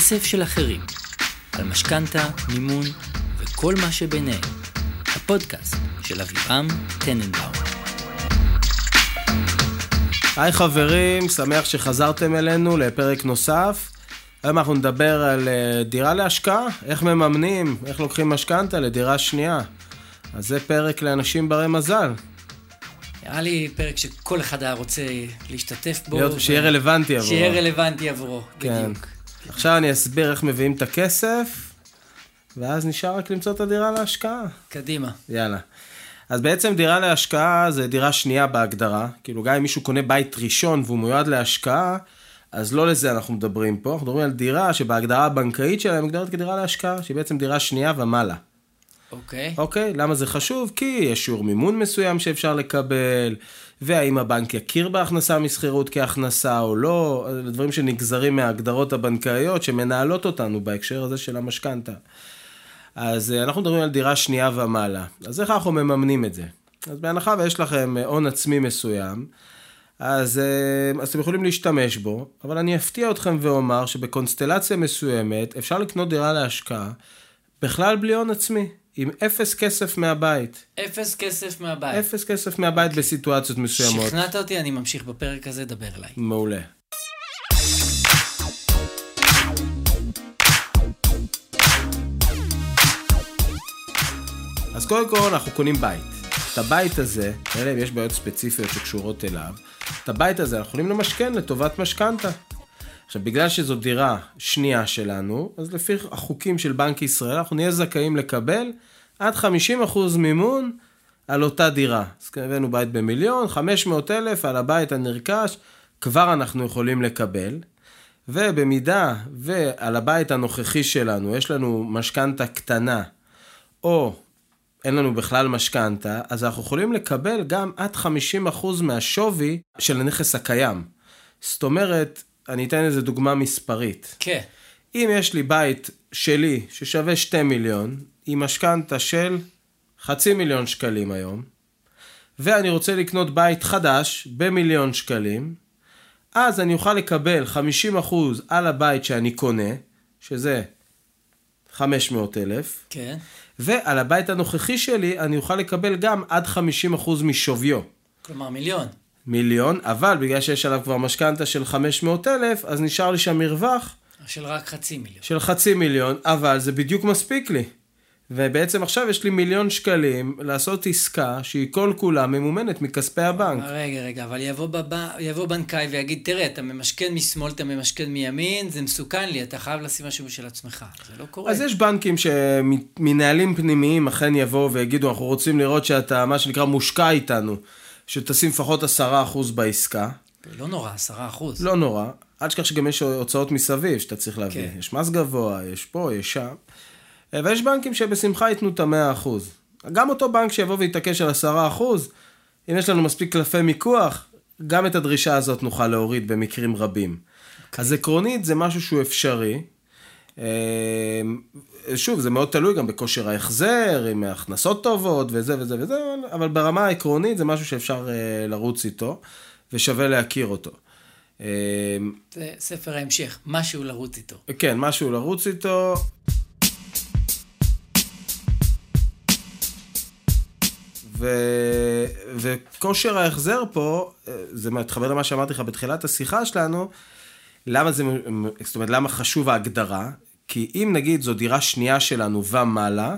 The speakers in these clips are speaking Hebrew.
כסף של אחרים, על משכנתה, מימון וכל מה שביניהם. הפודקאסט של אבירם טננבאום. היי חברים, שמח שחזרתם אלינו לפרק נוסף. היום אנחנו נדבר על אה, דירה להשקעה, איך מממנים, איך לוקחים משכנתה לדירה שנייה. אז זה פרק לאנשים ברי מזל. נראה לי פרק שכל אחד היה רוצה להשתתף בו. להיות, שיהיה רלוונטי עבורו. שיהיה רלוונטי עבורו, כן. בדיוק. עכשיו אני אסביר איך מביאים את הכסף, ואז נשאר רק למצוא את הדירה להשקעה. קדימה. יאללה. אז בעצם דירה להשקעה זה דירה שנייה בהגדרה. כאילו גם אם מישהו קונה בית ראשון והוא מיועד להשקעה, אז לא לזה אנחנו מדברים פה. אנחנו מדברים על דירה שבהגדרה הבנקאית שלה היא מוגדרת כדירה להשקעה, שהיא בעצם דירה שנייה ומעלה. אוקיי. אוקיי? למה זה חשוב? כי יש שיעור מימון מסוים שאפשר לקבל, והאם הבנק יכיר בהכנסה משכירות כהכנסה או לא, דברים שנגזרים מההגדרות הבנקאיות שמנהלות אותנו בהקשר הזה של המשכנתה. אז אה, אנחנו מדברים על דירה שנייה ומעלה. אז איך אנחנו מממנים את זה? אז בהנחה ויש לכם אה, הון עצמי מסוים, אז, אה, אז אתם יכולים להשתמש בו, אבל אני אפתיע אתכם ואומר שבקונסטלציה מסוימת אפשר לקנות דירה להשקעה בכלל בלי הון עצמי, עם אפס כסף מהבית. אפס כסף מהבית. אפס כסף מהבית בסיטואציות מסוימות. שכנעת אותי, אני ממשיך בפרק הזה, דבר אליי. מעולה. אז קודם כל אנחנו קונים בית. את הבית הזה, אלא אם יש בעיות ספציפיות שקשורות אליו, את הבית הזה אנחנו יכולים למשכן לטובת משכנתה. עכשיו, בגלל שזו דירה שנייה שלנו, אז לפי החוקים של בנק ישראל, אנחנו נהיה זכאים לקבל עד 50% מימון על אותה דירה. אז הבאנו בית במיליון, 500 אלף על הבית הנרכש, כבר אנחנו יכולים לקבל. ובמידה ועל הבית הנוכחי שלנו יש לנו משכנתה קטנה, או אין לנו בכלל משכנתה, אז אנחנו יכולים לקבל גם עד 50% מהשווי של הנכס הקיים. זאת אומרת, אני אתן איזה דוגמה מספרית. כן. אם יש לי בית שלי ששווה 2 מיליון, עם משכנתה של חצי מיליון שקלים היום, ואני רוצה לקנות בית חדש במיליון שקלים, אז אני אוכל לקבל 50% על הבית שאני קונה, שזה 500 אלף, כן. ועל הבית הנוכחי שלי אני אוכל לקבל גם עד 50% משוויו. כלומר, מיליון. מיליון, אבל בגלל שיש עליו כבר משכנתה של 500 אלף, אז נשאר לי שם מרווח של רק חצי מיליון. של חצי מיליון, אבל זה בדיוק מספיק לי. ובעצם עכשיו יש לי מיליון שקלים לעשות עסקה שהיא כל כולה ממומנת מכספי הבנק. רגע, רגע, אבל יבוא, בב... יבוא בנקאי ויגיד, תראה, אתה ממשכן משמאל, אתה ממשכן מימין, זה מסוכן לי, אתה חייב לשים משהו של עצמך. זה לא קורה. אז יש בנקים שמנהלים פנימיים אכן יבואו ויגידו, אנחנו רוצים לראות שאתה, מה שנקרא, מושקע איתנו, שתשים לפחות עשרה אחוז בעסקה. לא נורא, עשרה אחוז. לא נורא. אל תשכח שגם יש הוצאות מסביב שאתה צריך להביא. כן. יש מס גבוה, יש פה, יש שם. ויש בנקים שבשמחה ייתנו את המאה אחוז. גם אותו בנק שיבוא ויתעקש על עשרה אחוז, אם יש לנו מספיק קלפי מיקוח, גם את הדרישה הזאת נוכל להוריד במקרים רבים. אז עקרונית זה משהו שהוא אפשרי. אה, שוב, זה מאוד תלוי גם בכושר ההחזר, עם הכנסות טובות וזה וזה וזה, אבל ברמה העקרונית זה משהו שאפשר אה, לרוץ איתו, ושווה להכיר אותו. אה, זה ספר ההמשך, משהו לרוץ איתו. כן, משהו לרוץ איתו. ו... וכושר ההחזר פה, זה מתחבר למה שאמרתי לך בתחילת השיחה שלנו, למה זה, זאת אומרת, למה חשוב ההגדרה? כי אם נגיד זו דירה שנייה שלנו ומעלה,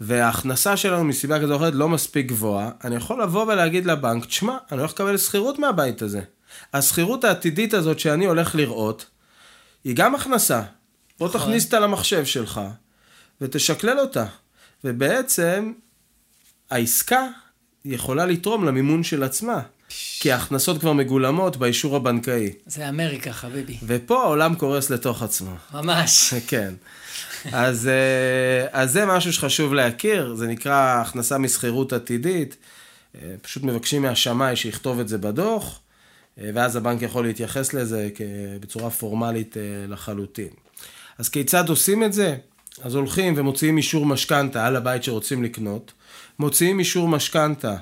וההכנסה שלנו מסיבה כזו או אחרת לא מספיק גבוהה, אני יכול לבוא ולהגיד לבנק, תשמע, אני הולך לקבל שכירות מהבית הזה. השכירות העתידית הזאת שאני הולך לראות, היא גם הכנסה. בוא נכון. תכניס אותה למחשב שלך, ותשקלל אותה. ובעצם, העסקה יכולה לתרום למימון של עצמה. כי ההכנסות כבר מגולמות באישור הבנקאי. זה אמריקה, חביבי. ופה העולם קורס לתוך עצמו. ממש. כן. אז, אה, אז זה משהו שחשוב להכיר, זה נקרא הכנסה משכירות עתידית. אה, פשוט מבקשים מהשמאי שיכתוב את זה בדוח, אה, ואז הבנק יכול להתייחס לזה בצורה פורמלית לחלוטין. אז כיצד עושים את זה? אז הולכים ומוציאים אישור משכנתה על הבית שרוצים לקנות, מוציאים אישור משכנתה,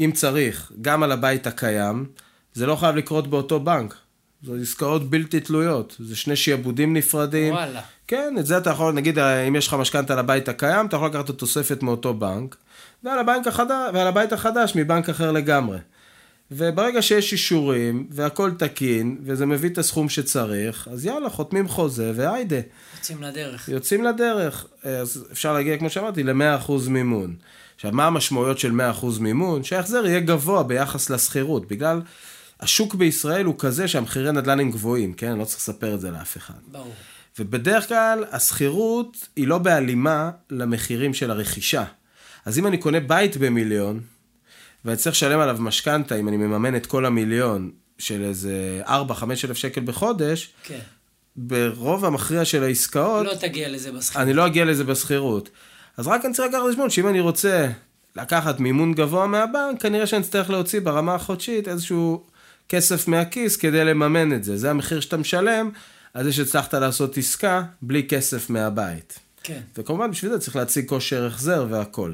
אם צריך, גם על הבית הקיים, זה לא חייב לקרות באותו בנק. זה עסקאות בלתי תלויות. זה שני שיעבודים נפרדים. וואלה. כן, את זה אתה יכול, נגיד, אם יש לך משכנתה על הבית הקיים, אתה יכול לקחת את התוספת מאותו בנק, ועל, החדש, ועל הבית החדש מבנק אחר לגמרי. וברגע שיש אישורים, והכל תקין, וזה מביא את הסכום שצריך, אז יאללה, חותמים חוזה, והיידה. יוצאים לדרך. יוצאים לדרך. אז אפשר להגיע, כמו שאמרתי, ל-100% מימון. עכשיו, מה המשמעויות של 100% מימון? שההחזר יהיה גבוה ביחס לשכירות, בגלל השוק בישראל הוא כזה שהמחירי נדל"ן הם גבוהים, כן? אני לא צריך לספר את זה לאף אחד. ברור. ובדרך כלל השכירות היא לא בהלימה למחירים של הרכישה. אז אם אני קונה בית במיליון, ואני צריך לשלם עליו משכנתה, אם אני מממן את כל המיליון, של איזה 4-5 אלף שקל בחודש, כן. ברוב המכריע של העסקאות, לא תגיע לזה בשכירות. אני לא אגיע לזה בשכירות. אז רק אני צריך לקחת בחשבון שאם אני רוצה לקחת מימון גבוה מהבנק, כנראה שאני אצטרך להוציא ברמה החודשית איזשהו כסף מהכיס כדי לממן את זה. זה המחיר שאתה משלם על זה שהצלחת לעשות עסקה בלי כסף מהבית. כן. וכמובן בשביל זה צריך להציג כושר החזר והכל.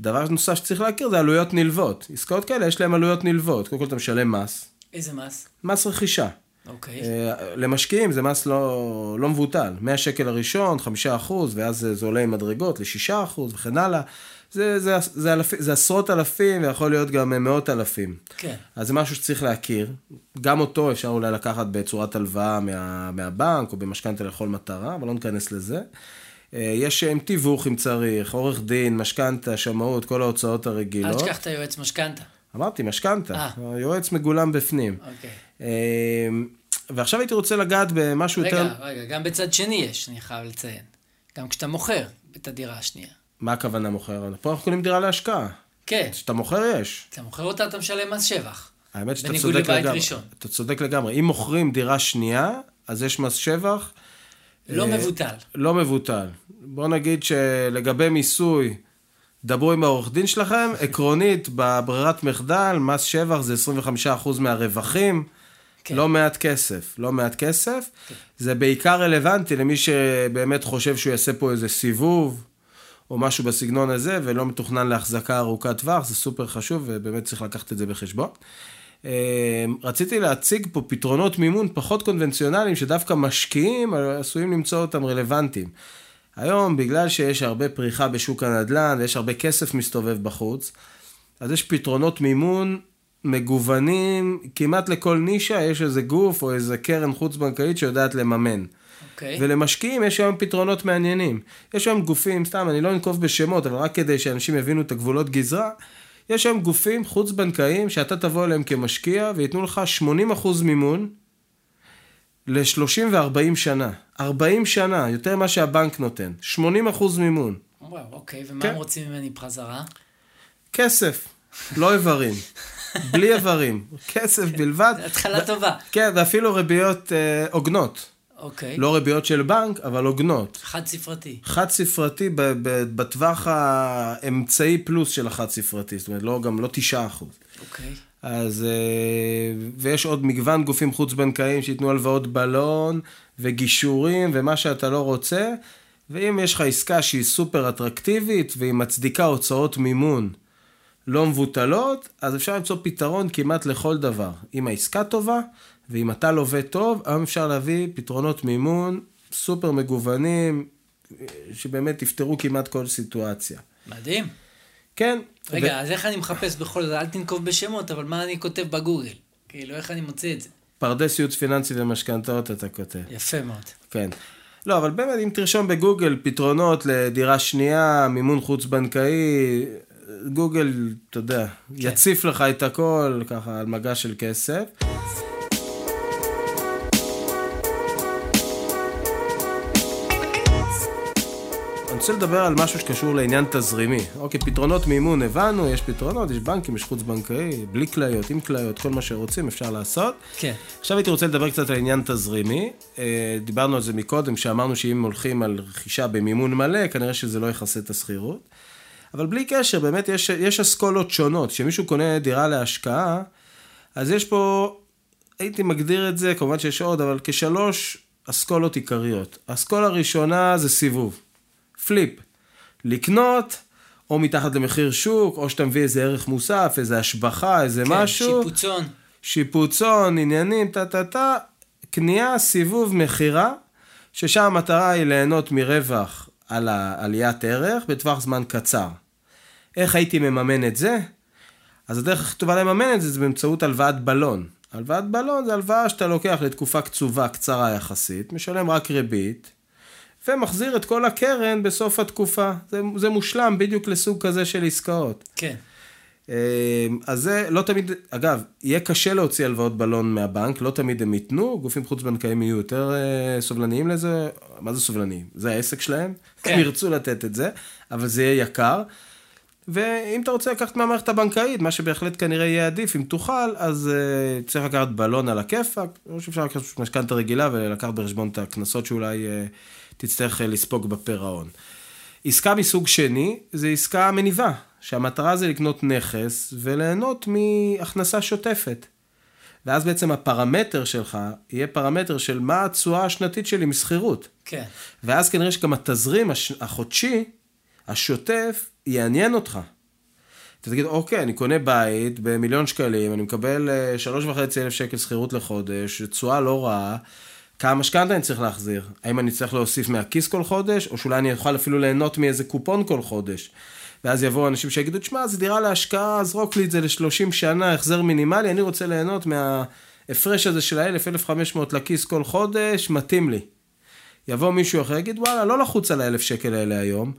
דבר נוסף שצריך להכיר זה עלויות נלוות. עסקאות כאלה יש להן עלויות נלוות. קודם כל אתה משלם מס, איזה מס? מס רכישה. אוקיי. אה, למשקיעים זה מס לא, לא מבוטל. 100 שקל הראשון, 5 אחוז, ואז זה, זה עולה עם מדרגות ל-6 אחוז וכן הלאה. זה, זה, זה, אלפ, זה עשרות אלפים ויכול להיות גם מאות אלפים. כן. אז זה משהו שצריך להכיר. גם אותו אפשר אולי לקחת בצורת הלוואה מה, מהבנק או במשכנתה לכל מטרה, אבל לא ניכנס לזה. אה, יש עם תיווך אם צריך, עורך דין, משכנתה, שמאות, כל ההוצאות אל הרגילות. תשכח את היועץ משכנתה. אמרתי, משכנתה. אה. היועץ מגולם בפנים. אוקיי. אה, ועכשיו הייתי רוצה לגעת במשהו יותר... רגע, רגע, גם בצד שני יש, אני חייב לציין. גם כשאתה מוכר את הדירה השנייה. מה הכוונה מוכר? פה אנחנו קונים דירה להשקעה. כן. כשאתה מוכר יש. אתה מוכר אותה, אתה משלם מס שבח. האמת שאתה בניגוד צודק לבית לגמרי. ראשון. אתה צודק לגמרי. אם מוכרים דירה שנייה, אז יש מס שבח. לא אה, מבוטל. לא מבוטל. בוא נגיד שלגבי מיסוי, דברו עם העורך דין שלכם, עקרונית, בברירת מחדל, מס שבח זה 25% מהרווחים. כן. לא מעט כסף, לא מעט כסף. זה בעיקר רלוונטי למי שבאמת חושב שהוא יעשה פה איזה סיבוב, או משהו בסגנון הזה, ולא מתוכנן להחזקה ארוכת טווח, זה סופר חשוב, ובאמת צריך לקחת את זה בחשבון. אה, רציתי להציג פה פתרונות מימון פחות קונבנציונליים, שדווקא משקיעים עשויים למצוא אותם רלוונטיים. היום, בגלל שיש הרבה פריחה בשוק הנדל"ן, ויש הרבה כסף מסתובב בחוץ, אז יש פתרונות מימון מגוונים, כמעט לכל נישה יש איזה גוף או איזה קרן חוץ-בנקאית שיודעת לממן. אוקיי. ולמשקיעים יש היום פתרונות מעניינים. יש היום גופים, סתם, אני לא אנקוב בשמות, אבל רק כדי שאנשים יבינו את הגבולות גזרה, יש היום גופים חוץ-בנקאיים שאתה תבוא אליהם כמשקיע וייתנו לך 80% מימון ל-30 ו-40 שנה. 40 שנה, יותר ממה שהבנק נותן. 80% מימון. וואו, אוקיי, ומה כן. הם רוצים ממני בחזרה? כסף, לא איברים. בלי איברים. כסף בלבד. התחלה טובה. כן, ואפילו ריביות אה, הוגנות. אוקיי. לא ריביות של בנק, אבל הוגנות. חד ספרתי. חד ספרתי בטווח האמצעי פלוס של החד ספרתי, זאת אומרת, לא, גם לא תשעה אחוז. אוקיי. אז, אה, ויש עוד מגוון גופים חוץ-בנקאיים שייתנו הלוואות בלון וגישורים ומה שאתה לא רוצה, ואם יש לך עסקה שהיא סופר אטרקטיבית והיא מצדיקה הוצאות מימון לא מבוטלות, אז אפשר למצוא פתרון כמעט לכל דבר. אם העסקה טובה, ואם אתה לווה טוב, היום אפשר להביא פתרונות מימון סופר מגוונים, שבאמת יפתרו כמעט כל סיטואציה. מדהים. כן. רגע, אז איך אני מחפש בכל זאת? אל תנקוב בשמות, אבל מה אני כותב בגוגל? כאילו, איך אני מוצא את זה? פרדס ייעוץ פיננסי ומשכנתאות אתה כותב. יפה מאוד. כן. לא, אבל באמת, אם תרשום בגוגל פתרונות לדירה שנייה, מימון חוץ-בנקאי, גוגל, אתה יודע, יציף לך את הכל, ככה, על מגע של כסף. רוצה לדבר על משהו שקשור לעניין תזרימי. אוקיי, פתרונות מימון הבנו, יש פתרונות, יש בנקים, יש חוץ-בנקאי, בלי כליות, עם כליות, כל מה שרוצים אפשר לעשות. כן. עכשיו הייתי רוצה לדבר קצת על עניין תזרימי. אה, דיברנו על זה מקודם, שאמרנו שאם הולכים על רכישה במימון מלא, כנראה שזה לא יכסה את השכירות. אבל בלי קשר, באמת יש, יש אסכולות שונות. כשמישהו קונה דירה להשקעה, אז יש פה, הייתי מגדיר את זה, כמובן שיש עוד, אבל כשלוש אסכולות עיקריות. האסכולה הראשונה זה סיבוב, פליפ. לקנות, או מתחת למחיר שוק, או שאתה מביא איזה ערך מוסף, איזה השבחה, איזה כן, משהו. שיפוצון. שיפוצון, עניינים, טה-טה-טה, קנייה, סיבוב, מכירה, ששם המטרה היא ליהנות מרווח על העליית ערך בטווח זמן קצר. איך הייתי מממן את זה? אז הדרך הכי טובה לממן את זה זה באמצעות הלוואת בלון. הלוואת בלון זה הלוואה שאתה לוקח לתקופה קצובה, קצרה יחסית, משלם רק ריבית, ומחזיר את כל הקרן בסוף התקופה. זה, זה מושלם בדיוק לסוג כזה של עסקאות. כן. אמ, אז זה לא תמיד, אגב, יהיה קשה להוציא הלוואות בלון מהבנק, לא תמיד הם ייתנו, גופים חוץ-בנקאיים יהיו יותר אה, סובלניים לזה, מה זה סובלניים? זה העסק שלהם, כן. הם ירצו לתת את זה, אבל זה יהיה יקר. ואם אתה רוצה לקחת מהמערכת הבנקאית, מה שבהחלט כנראה יהיה עדיף, אם תוכל, אז uh, צריך לקחת בלון על הכיפאק, או שאפשר לקחת משכנתה רגילה ולקחת בחשבון את הקנסות שאולי uh, תצטרך uh, לספוג בפירעון. עסקה מסוג שני, זה עסקה מניבה, שהמטרה זה לקנות נכס וליהנות מהכנסה שוטפת. ואז בעצם הפרמטר שלך יהיה פרמטר של מה התשואה השנתית שלי משכירות. כן. ואז כנראה שגם התזרים הש... החודשי, השוטף, יעניין אותך. אתה תגיד, אוקיי, אני קונה בית במיליון שקלים, אני מקבל אה, שלוש וחצי אלף שקל שכירות לחודש, תשואה לא רעה, כמה משכנתה אני צריך להחזיר? האם אני צריך להוסיף מהכיס כל חודש, או שאולי אני אוכל אפילו ליהנות מאיזה קופון כל חודש? ואז יבואו אנשים שיגידו, תשמע, זה דירה להשקעה, זרוק לי את זה ל-30 שנה, החזר מינימלי, אני רוצה ליהנות מההפרש הזה של ה-1000-1500 לכיס כל חודש, מתאים לי. יבוא מישהו אחר, יגיד, וואלה, לא לחוץ על ה-1000 שקל האלה היום,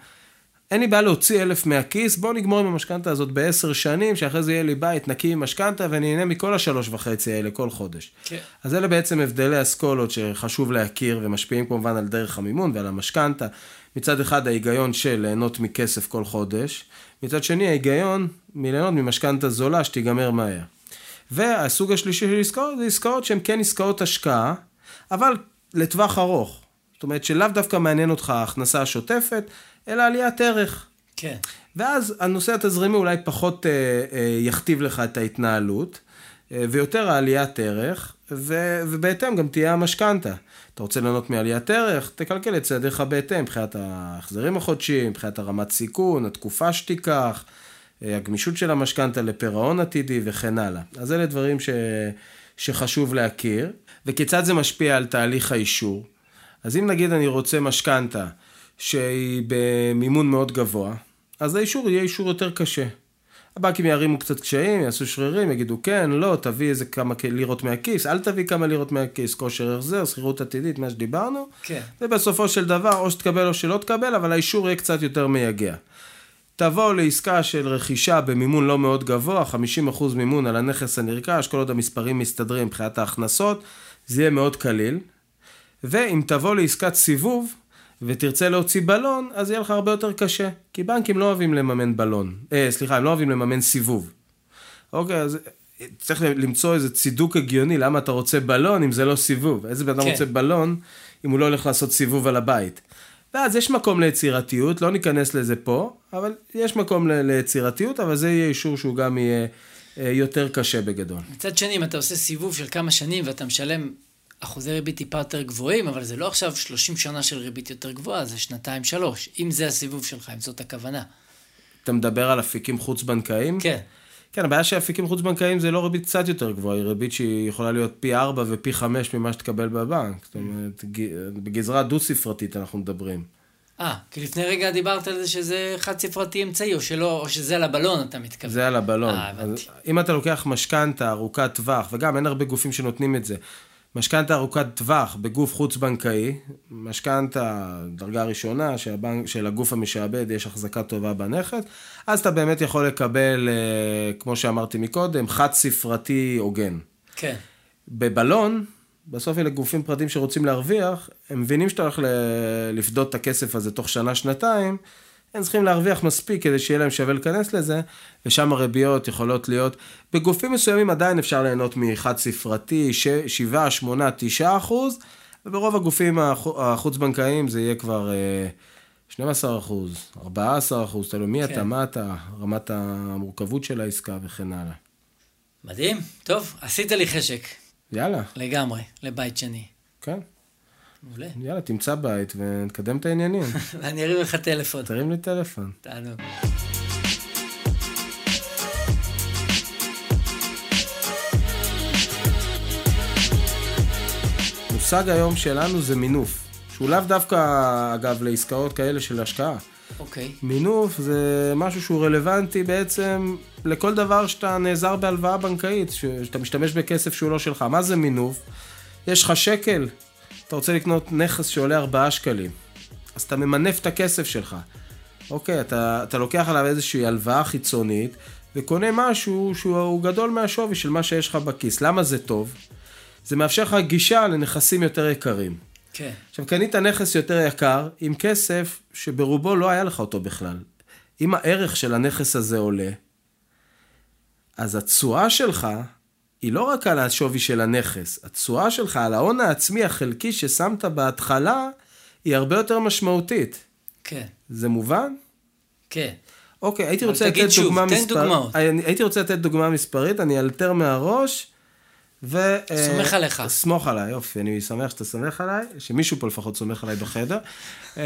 אין לי בעיה להוציא אלף מהכיס, בוא נגמור עם המשכנתה הזאת בעשר שנים, שאחרי זה יהיה לי בית נקי עם משכנתה, ואני אהנה מכל השלוש וחצי האלה כל חודש. כן. אז אלה בעצם הבדלי אסכולות שחשוב להכיר, ומשפיעים כמובן על דרך המימון ועל המשכנתה. מצד אחד ההיגיון של ליהנות מכסף כל חודש, מצד שני ההיגיון מליהנות ממשכנתה זולה שתיגמר מהר. והסוג השלישי של עסקאות זה עסקאות שהן כן עסקאות השקעה, אבל לטווח ארוך. זאת אומרת שלאו דווקא מעניין אותך ההכנסה השוטפת, אלא עליית ערך. כן. ואז הנושא התזרימי אולי פחות אה, אה, יכתיב לך את ההתנהלות, אה, ויותר העליית ערך, ו, ובהתאם גם תהיה המשכנתה. אתה רוצה ליהנות מעליית ערך, תקלקל את צעדיך בהתאם, מבחינת ההחזרים החודשיים, מבחינת הרמת סיכון, התקופה שתיקח, אה, הגמישות של המשכנתה לפירעון עתידי וכן הלאה. אז אלה דברים ש, שחשוב להכיר. וכיצד זה משפיע על תהליך האישור. אז אם נגיד אני רוצה משכנתה שהיא במימון מאוד גבוה, אז האישור יהיה אישור יותר קשה. הבנקים יערימו קצת קשיים, יעשו שרירים, יגידו כן, לא, תביא איזה כמה לירות מהכיס, אל תביא כמה לירות מהכיס, כושר החזר, שכירות עתידית, מה שדיברנו. כן. ובסופו של דבר, או שתקבל או שלא תקבל, אבל האישור יהיה קצת יותר מייגע. תבוא לעסקה של רכישה במימון לא מאוד גבוה, 50% מימון על הנכס הנרכש, כל עוד המספרים מסתדרים מבחינת ההכנסות, זה יהיה מאוד קליל. ואם תבוא לעסקת סיבוב, ותרצה להוציא בלון, אז יהיה לך הרבה יותר קשה. כי בנקים לא אוהבים לממן בלון. אה, סליחה, הם לא אוהבים לממן סיבוב. אוקיי, אז צריך למצוא איזה צידוק הגיוני, למה אתה רוצה בלון אם זה לא סיבוב. איזה בן אדם כן. רוצה בלון אם הוא לא הולך לעשות סיבוב על הבית. ואז יש מקום ליצירתיות, לא ניכנס לזה פה, אבל יש מקום ליצירתיות, אבל זה יהיה אישור שהוא גם יהיה אה, יותר קשה בגדול. מצד שני, אם אתה עושה סיבוב של כמה שנים ואתה משלם אחוזי ריבית טיפה יותר גבוהים, אבל זה לא עכשיו 30 שנה של ריבית יותר גבוהה, זה שנתיים-שלוש, אם זה הסיבוב שלך, אם זאת הכוונה. אתה מדבר על אפיקים חוץ-בנקאיים? כן. כן, הבעיה שאפיקים חוץ-בנקאיים זה לא ריבית קצת יותר גבוהה, היא ריבית שהיא יכולה להיות פי 4 ופי 5 ממה שתקבל בבנק. זאת אומרת, בגזרה דו-ספרתית אנחנו מדברים. אה, כי לפני רגע דיברת על זה שזה חד ספרתי אמצעי, או שלא, או שזה על הבלון אתה מתכוון. זה על הבלון. אה, הבנתי. אם אתה לוקח משכנתה ארוכת טווח, וגם אין הרבה גופים שנותנים את זה, משכנתה ארוכת טווח בגוף חוץ-בנקאי, משכנתה דרגה ראשונה שהבנק, של הגוף המשעבד יש החזקה טובה בנכס, אז אתה באמת יכול לקבל, אה, כמו שאמרתי מקודם, חד ספרתי הוגן. כן. בבלון, בסוף אלה גופים פרטיים שרוצים להרוויח, הם מבינים שאתה הולך לפדות את הכסף הזה תוך שנה-שנתיים, הם צריכים להרוויח מספיק כדי שיהיה להם שווה להיכנס לזה, ושם הריביות יכולות להיות, בגופים מסוימים עדיין אפשר ליהנות מחד ספרתי, 7, 8, 9 אחוז, וברוב הגופים החוץ-בנקאיים זה יהיה כבר 12 אה, אחוז, 14 אחוז, תלוי מי כן. אתה, מה אתה, רמת המורכבות של העסקה וכן הלאה. מדהים, טוב, עשית לי חשק. יאללה. לגמרי, לבית שני. כן. מעולה. יאללה, תמצא בית ונקדם את העניינים. ואני ארים לך טלפון. תרים לי טלפון. תענוג. המושג היום שלנו זה מינוף. שהוא לאו דווקא, אגב, לעסקאות כאלה של השקעה. אוקיי. מינוף זה משהו שהוא רלוונטי בעצם לכל דבר שאתה נעזר בהלוואה בנקאית, שאתה משתמש בכסף שהוא לא שלך. מה זה מינוף? יש לך שקל, אתה רוצה לקנות נכס שעולה 4 שקלים, אז אתה ממנף את הכסף שלך. אוקיי, אתה, אתה לוקח עליו איזושהי הלוואה חיצונית, וקונה משהו שהוא גדול מהשווי של מה שיש לך בכיס. למה זה טוב? זה מאפשר לך גישה לנכסים יותר יקרים. כן. עכשיו, קנית נכס יותר יקר עם כסף שברובו לא היה לך אותו בכלל. אם הערך של הנכס הזה עולה, אז התשואה שלך היא לא רק על השווי של הנכס, התשואה שלך על ההון העצמי החלקי ששמת בהתחלה, היא הרבה יותר משמעותית. כן. זה מובן? כן. אוקיי, הייתי רוצה תגיד לתת שוב, דוגמה תן מספר... דוגמאות. אני- הייתי רוצה לתת דוגמה מספרית, אני אלתר מהראש, ו... אה, סומך עליך. סמוך עליי, יופי, אני שמח שאתה סומך עליי, שמישהו פה לפחות סומך עליי בחדר. אה,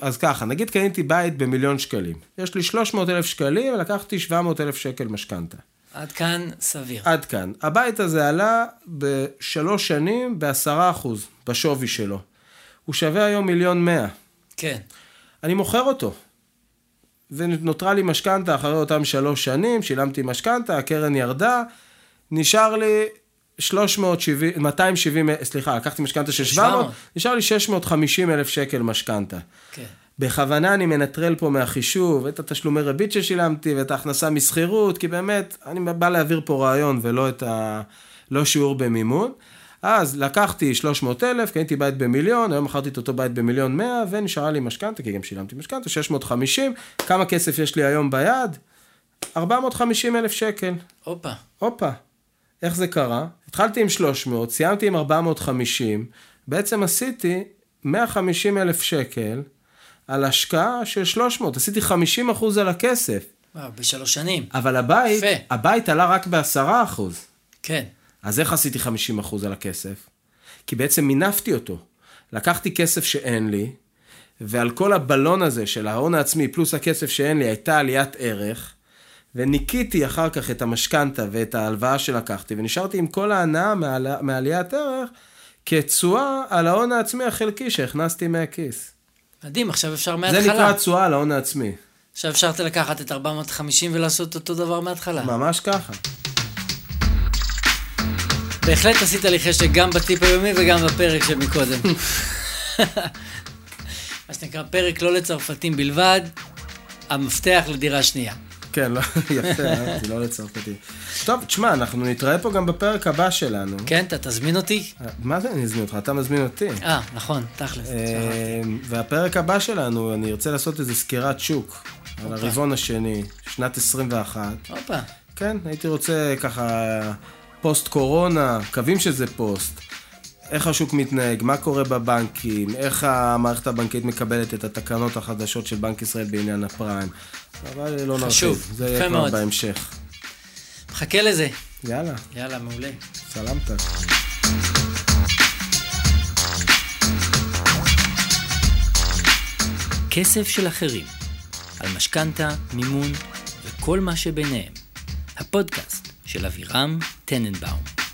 אז ככה, נגיד קניתי בית במיליון שקלים. יש לי 300 אלף שקלים, ולקחתי 700 אלף שקל משכנתה. עד כאן סביר. עד כאן. הבית הזה עלה בשלוש שנים בעשרה אחוז בשווי שלו. הוא שווה היום מיליון מאה. כן. אני מוכר אותו. ונותרה לי משכנתה אחרי אותם שלוש שנים, שילמתי משכנתה, הקרן ירדה, נשאר לי 370, 270, סליחה, לקחתי משכנתה של 700, 700. נשאר לי 650 אלף שקל משכנתה. כן. בכוונה אני מנטרל פה מהחישוב את התשלומי ריבית ששילמתי ואת ההכנסה משכירות, כי באמת, אני בא להעביר פה רעיון ולא את ה... לא שיעור במימון. אז לקחתי 300 אלף, קניתי בית במיליון, היום מכרתי את אותו בית במיליון 100, ונשארה לי משכנתה, כי גם שילמתי משכנתה, 650. כמה כסף יש לי היום ביד? 450 אלף שקל. הופה. הופה, איך זה קרה? התחלתי עם 300, סיימתי עם 450, בעצם עשיתי 150 אלף שקל על השקעה של 300, עשיתי 50 אחוז על הכסף. וואו, בשלוש שנים. אבל הבית, יפה. הבית עלה רק ב-10 אחוז. כן. אז איך עשיתי 50 אחוז על הכסף? כי בעצם מינפתי אותו. לקחתי כסף שאין לי, ועל כל הבלון הזה של ההון העצמי פלוס הכסף שאין לי הייתה עליית ערך, וניקיתי אחר כך את המשכנתה ואת ההלוואה שלקחתי, ונשארתי עם כל ההנאה מעל, מעליית ערך כתשואה על ההון העצמי החלקי שהכנסתי מהכיס. מדהים, עכשיו אפשר זה מההתחלה. נקרא תשואה על ההון העצמי. עכשיו אפשר לקחת את 450 ולעשות אותו דבר מההתחלה. ממש ככה. בהחלט עשית לי חשק גם בטיפ היומי וגם בפרק של מקודם. מה שנקרא, פרק לא לצרפתים בלבד, המפתח לדירה שנייה. כן, לא, יפה, אהבתי, לא לצרפתי. טוב, תשמע, אנחנו נתראה פה גם בפרק הבא שלנו. כן, אתה תזמין אותי? מה זה אני אזמין אותך? אתה מזמין אותי. אה, נכון, תכלס. אה, והפרק הבא שלנו, אני ארצה לעשות איזה סקירת שוק על הרבעון השני, שנת 21. הופה, כן, הייתי רוצה ככה פוסט קורונה, מקווים שזה פוסט. איך השוק מתנהג, מה קורה בבנקים, איך המערכת הבנקאית מקבלת את התקנות החדשות של בנק ישראל בעניין הפריים. אבל לא נרחיב, חשוב, זה יהיה כבר. בהמשך. מחכה לזה. יאללה, יאללה, מעולה. סלמת. כסף של אחרים, על משכנתה, מימון וכל מה שביניהם. הפודקאסט של אבירם טננבאום.